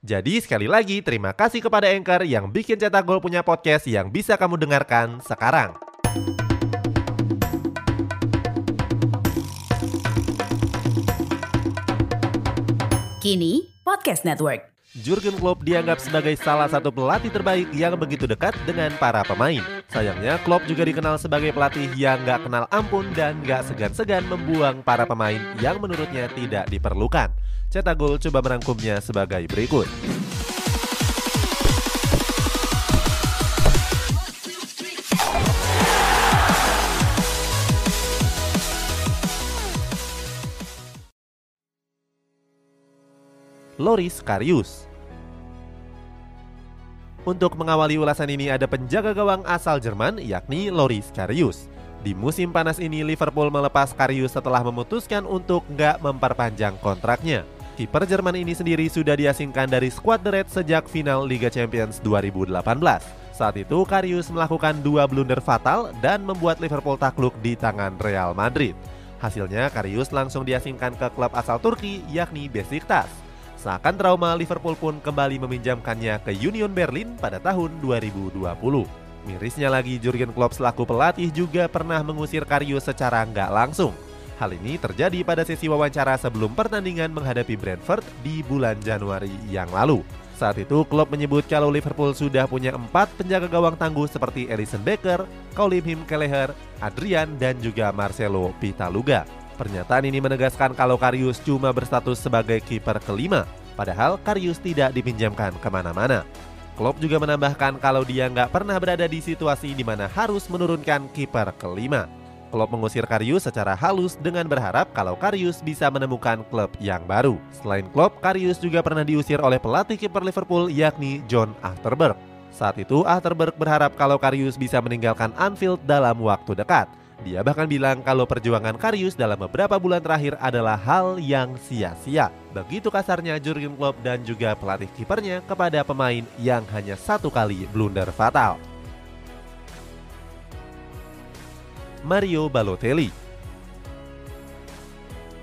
Jadi sekali lagi terima kasih kepada Anchor yang bikin Cetak Gol punya podcast yang bisa kamu dengarkan sekarang. Kini Podcast Network. Jurgen Klopp dianggap sebagai salah satu pelatih terbaik yang begitu dekat dengan para pemain. Sayangnya Klopp juga dikenal sebagai pelatih yang gak kenal ampun dan gak segan-segan membuang para pemain yang menurutnya tidak diperlukan. Cetak Gol coba merangkumnya sebagai berikut. Loris Karius. Untuk mengawali ulasan ini ada penjaga gawang asal Jerman yakni Loris Karius. Di musim panas ini Liverpool melepas Karius setelah memutuskan untuk nggak memperpanjang kontraknya. Kiper Jerman ini sendiri sudah diasingkan dari skuad The Red sejak final Liga Champions 2018. Saat itu Karius melakukan dua blunder fatal dan membuat Liverpool takluk di tangan Real Madrid. Hasilnya Karius langsung diasingkan ke klub asal Turki yakni Besiktas. Seakan trauma, Liverpool pun kembali meminjamkannya ke Union Berlin pada tahun 2020. Mirisnya lagi, Jurgen Klopp selaku pelatih juga pernah mengusir Karius secara nggak langsung. Hal ini terjadi pada sesi wawancara sebelum pertandingan menghadapi Brentford di bulan Januari yang lalu. Saat itu, Klopp menyebut kalau Liverpool sudah punya empat penjaga gawang tangguh seperti Alisson Becker, Colin Him Kelleher, Adrian, dan juga Marcelo Pitaluga. Pernyataan ini menegaskan kalau Karius cuma berstatus sebagai kiper kelima, padahal Karius tidak dipinjamkan ke mana-mana. Klopp juga menambahkan kalau dia nggak pernah berada di situasi di mana harus menurunkan kiper kelima. Klopp mengusir Karius secara halus dengan berharap kalau Karius bisa menemukan klub yang baru. Selain Klopp, Karius juga pernah diusir oleh pelatih kiper Liverpool yakni John Achterberg. Saat itu Achterberg berharap kalau Karius bisa meninggalkan Anfield dalam waktu dekat. Dia bahkan bilang kalau perjuangan Karius dalam beberapa bulan terakhir adalah hal yang sia-sia. Begitu kasarnya Jurgen Klopp dan juga pelatih kipernya kepada pemain yang hanya satu kali blunder fatal. Mario Balotelli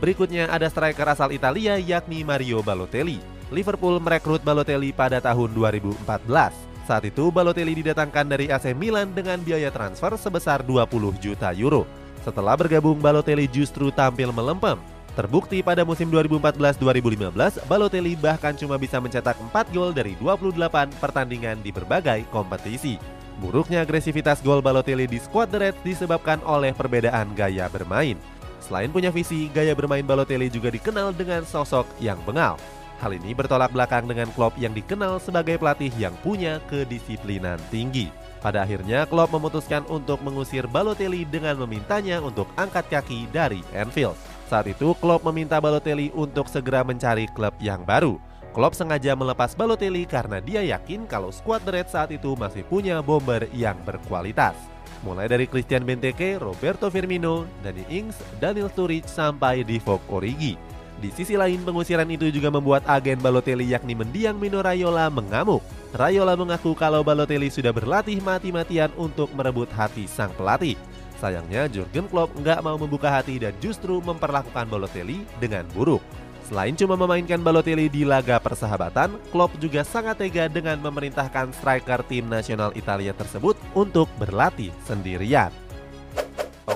Berikutnya ada striker asal Italia yakni Mario Balotelli. Liverpool merekrut Balotelli pada tahun 2014. Saat itu Balotelli didatangkan dari AC Milan dengan biaya transfer sebesar 20 juta euro. Setelah bergabung Balotelli justru tampil melempem. Terbukti pada musim 2014-2015, Balotelli bahkan cuma bisa mencetak 4 gol dari 28 pertandingan di berbagai kompetisi. Buruknya agresivitas gol Balotelli di skuad The Reds disebabkan oleh perbedaan gaya bermain. Selain punya visi, gaya bermain Balotelli juga dikenal dengan sosok yang bengal. Hal ini bertolak belakang dengan Klopp yang dikenal sebagai pelatih yang punya kedisiplinan tinggi. Pada akhirnya Klopp memutuskan untuk mengusir Balotelli dengan memintanya untuk angkat kaki dari Anfield. Saat itu Klopp meminta Balotelli untuk segera mencari klub yang baru. Klopp sengaja melepas Balotelli karena dia yakin kalau skuad The Reds saat itu masih punya bomber yang berkualitas. Mulai dari Christian Benteke, Roberto Firmino, Danny Ings, Daniel Sturridge sampai Divock Origi. Di sisi lain, pengusiran itu juga membuat agen Balotelli yakni mendiang Mino Raiola mengamuk. Raiola mengaku kalau Balotelli sudah berlatih mati-matian untuk merebut hati sang pelatih. Sayangnya Jurgen Klopp nggak mau membuka hati dan justru memperlakukan Balotelli dengan buruk. Selain cuma memainkan Balotelli di laga persahabatan, Klopp juga sangat tega dengan memerintahkan striker tim nasional Italia tersebut untuk berlatih sendirian.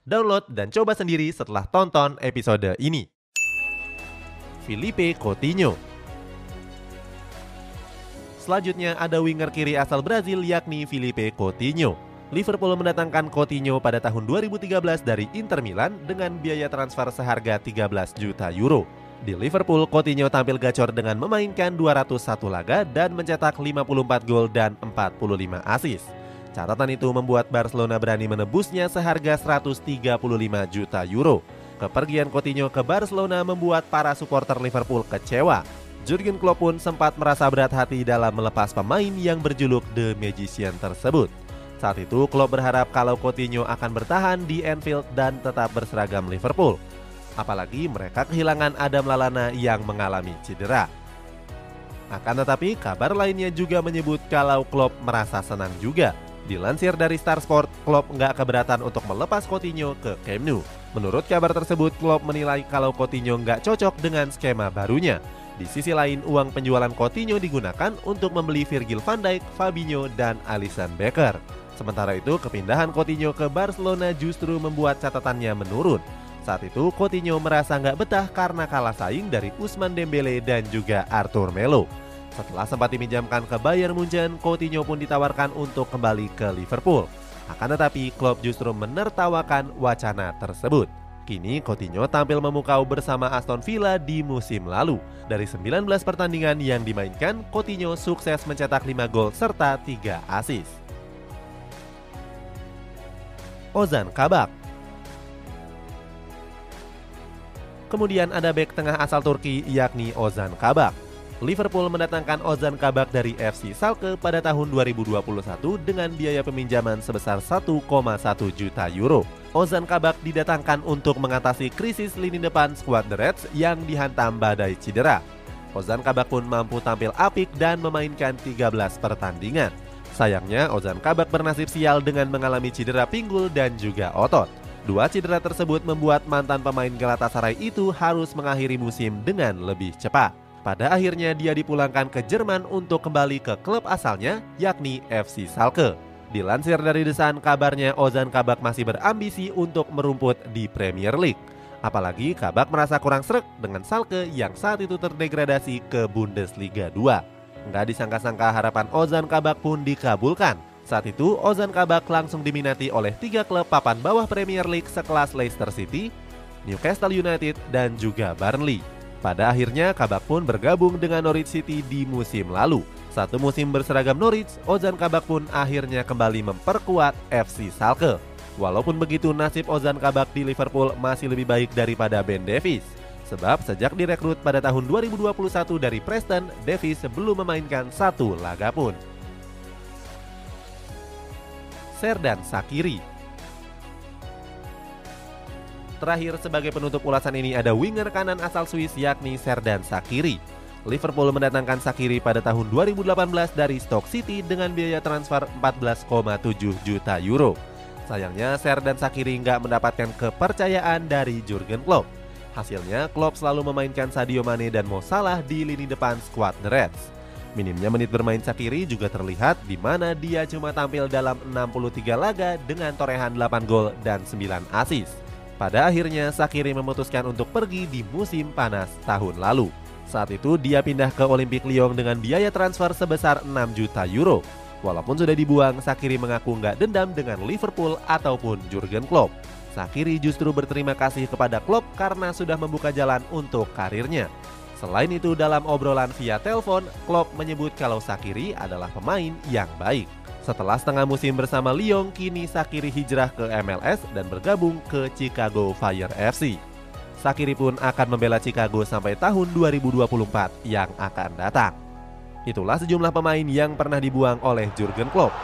Download dan coba sendiri setelah tonton episode ini. Felipe Coutinho Selanjutnya ada winger kiri asal Brazil yakni Felipe Coutinho. Liverpool mendatangkan Coutinho pada tahun 2013 dari Inter Milan dengan biaya transfer seharga 13 juta euro. Di Liverpool, Coutinho tampil gacor dengan memainkan 201 laga dan mencetak 54 gol dan 45 assist. Catatan itu membuat Barcelona berani menebusnya seharga 135 juta euro. Kepergian Coutinho ke Barcelona membuat para supporter Liverpool kecewa. Jurgen Klopp pun sempat merasa berat hati dalam melepas pemain yang berjuluk The Magician tersebut. Saat itu, Klopp berharap kalau Coutinho akan bertahan di Anfield dan tetap berseragam Liverpool. Apalagi mereka kehilangan Adam Lalana yang mengalami cedera. Akan tetapi, kabar lainnya juga menyebut kalau Klopp merasa senang juga. Dilansir dari Star Sport, Klopp nggak keberatan untuk melepas Coutinho ke Camp Nou. Menurut kabar tersebut, Klopp menilai kalau Coutinho nggak cocok dengan skema barunya. Di sisi lain, uang penjualan Coutinho digunakan untuk membeli Virgil van Dijk, Fabinho, dan Alisson Becker. Sementara itu, kepindahan Coutinho ke Barcelona justru membuat catatannya menurun. Saat itu, Coutinho merasa nggak betah karena kalah saing dari Usman Dembele dan juga Arthur Melo. Setelah sempat diminjamkan ke Bayern Munchen, Coutinho pun ditawarkan untuk kembali ke Liverpool. Akan tetapi, Klopp justru menertawakan wacana tersebut. Kini Coutinho tampil memukau bersama Aston Villa di musim lalu. Dari 19 pertandingan yang dimainkan, Coutinho sukses mencetak 5 gol serta 3 assist. Ozan Kabak. Kemudian ada bek tengah asal Turki yakni Ozan Kabak. Liverpool mendatangkan Ozan Kabak dari FC Schalke pada tahun 2021 dengan biaya peminjaman sebesar 1,1 juta euro. Ozan Kabak didatangkan untuk mengatasi krisis lini depan skuad The Reds yang dihantam badai cedera. Ozan Kabak pun mampu tampil apik dan memainkan 13 pertandingan. Sayangnya, Ozan Kabak bernasib sial dengan mengalami cedera pinggul dan juga otot. Dua cedera tersebut membuat mantan pemain Galatasaray itu harus mengakhiri musim dengan lebih cepat. Pada akhirnya dia dipulangkan ke Jerman untuk kembali ke klub asalnya, yakni FC Schalke. Dilansir dari desain kabarnya Ozan Kabak masih berambisi untuk merumput di Premier League. Apalagi Kabak merasa kurang srek dengan Schalke yang saat itu terdegradasi ke Bundesliga 2. Nggak disangka-sangka harapan Ozan Kabak pun dikabulkan. Saat itu, Ozan Kabak langsung diminati oleh tiga klub papan bawah Premier League sekelas Leicester City, Newcastle United, dan juga Burnley. Pada akhirnya, Kabak pun bergabung dengan Norwich City di musim lalu. Satu musim berseragam Norwich, Ozan Kabak pun akhirnya kembali memperkuat FC Schalke. Walaupun begitu, nasib Ozan Kabak di Liverpool masih lebih baik daripada Ben Davies. Sebab sejak direkrut pada tahun 2021 dari Preston, Davis belum memainkan satu laga pun. Serdan Sakiri Terakhir sebagai penutup ulasan ini ada winger kanan asal Swiss yakni Serdan Sakiri. Liverpool mendatangkan Sakiri pada tahun 2018 dari Stoke City dengan biaya transfer 14,7 juta euro. Sayangnya Serdan Sakiri nggak mendapatkan kepercayaan dari Jurgen Klopp. Hasilnya, Klopp selalu memainkan Sadio Mane dan Mo Salah di lini depan skuad The Reds. Minimnya menit bermain Sakiri juga terlihat di mana dia cuma tampil dalam 63 laga dengan torehan 8 gol dan 9 assist. Pada akhirnya Sakiri memutuskan untuk pergi di musim panas tahun lalu. Saat itu dia pindah ke Olympic Lyon dengan biaya transfer sebesar 6 juta euro. Walaupun sudah dibuang, Sakiri mengaku nggak dendam dengan Liverpool ataupun Jurgen Klopp. Sakiri justru berterima kasih kepada klub karena sudah membuka jalan untuk karirnya. Selain itu dalam obrolan via telepon, Klopp menyebut kalau Sakiri adalah pemain yang baik. Setelah setengah musim bersama Lyon, kini Sakiri hijrah ke MLS dan bergabung ke Chicago Fire FC. Sakiri pun akan membela Chicago sampai tahun 2024 yang akan datang. Itulah sejumlah pemain yang pernah dibuang oleh Jurgen Klopp.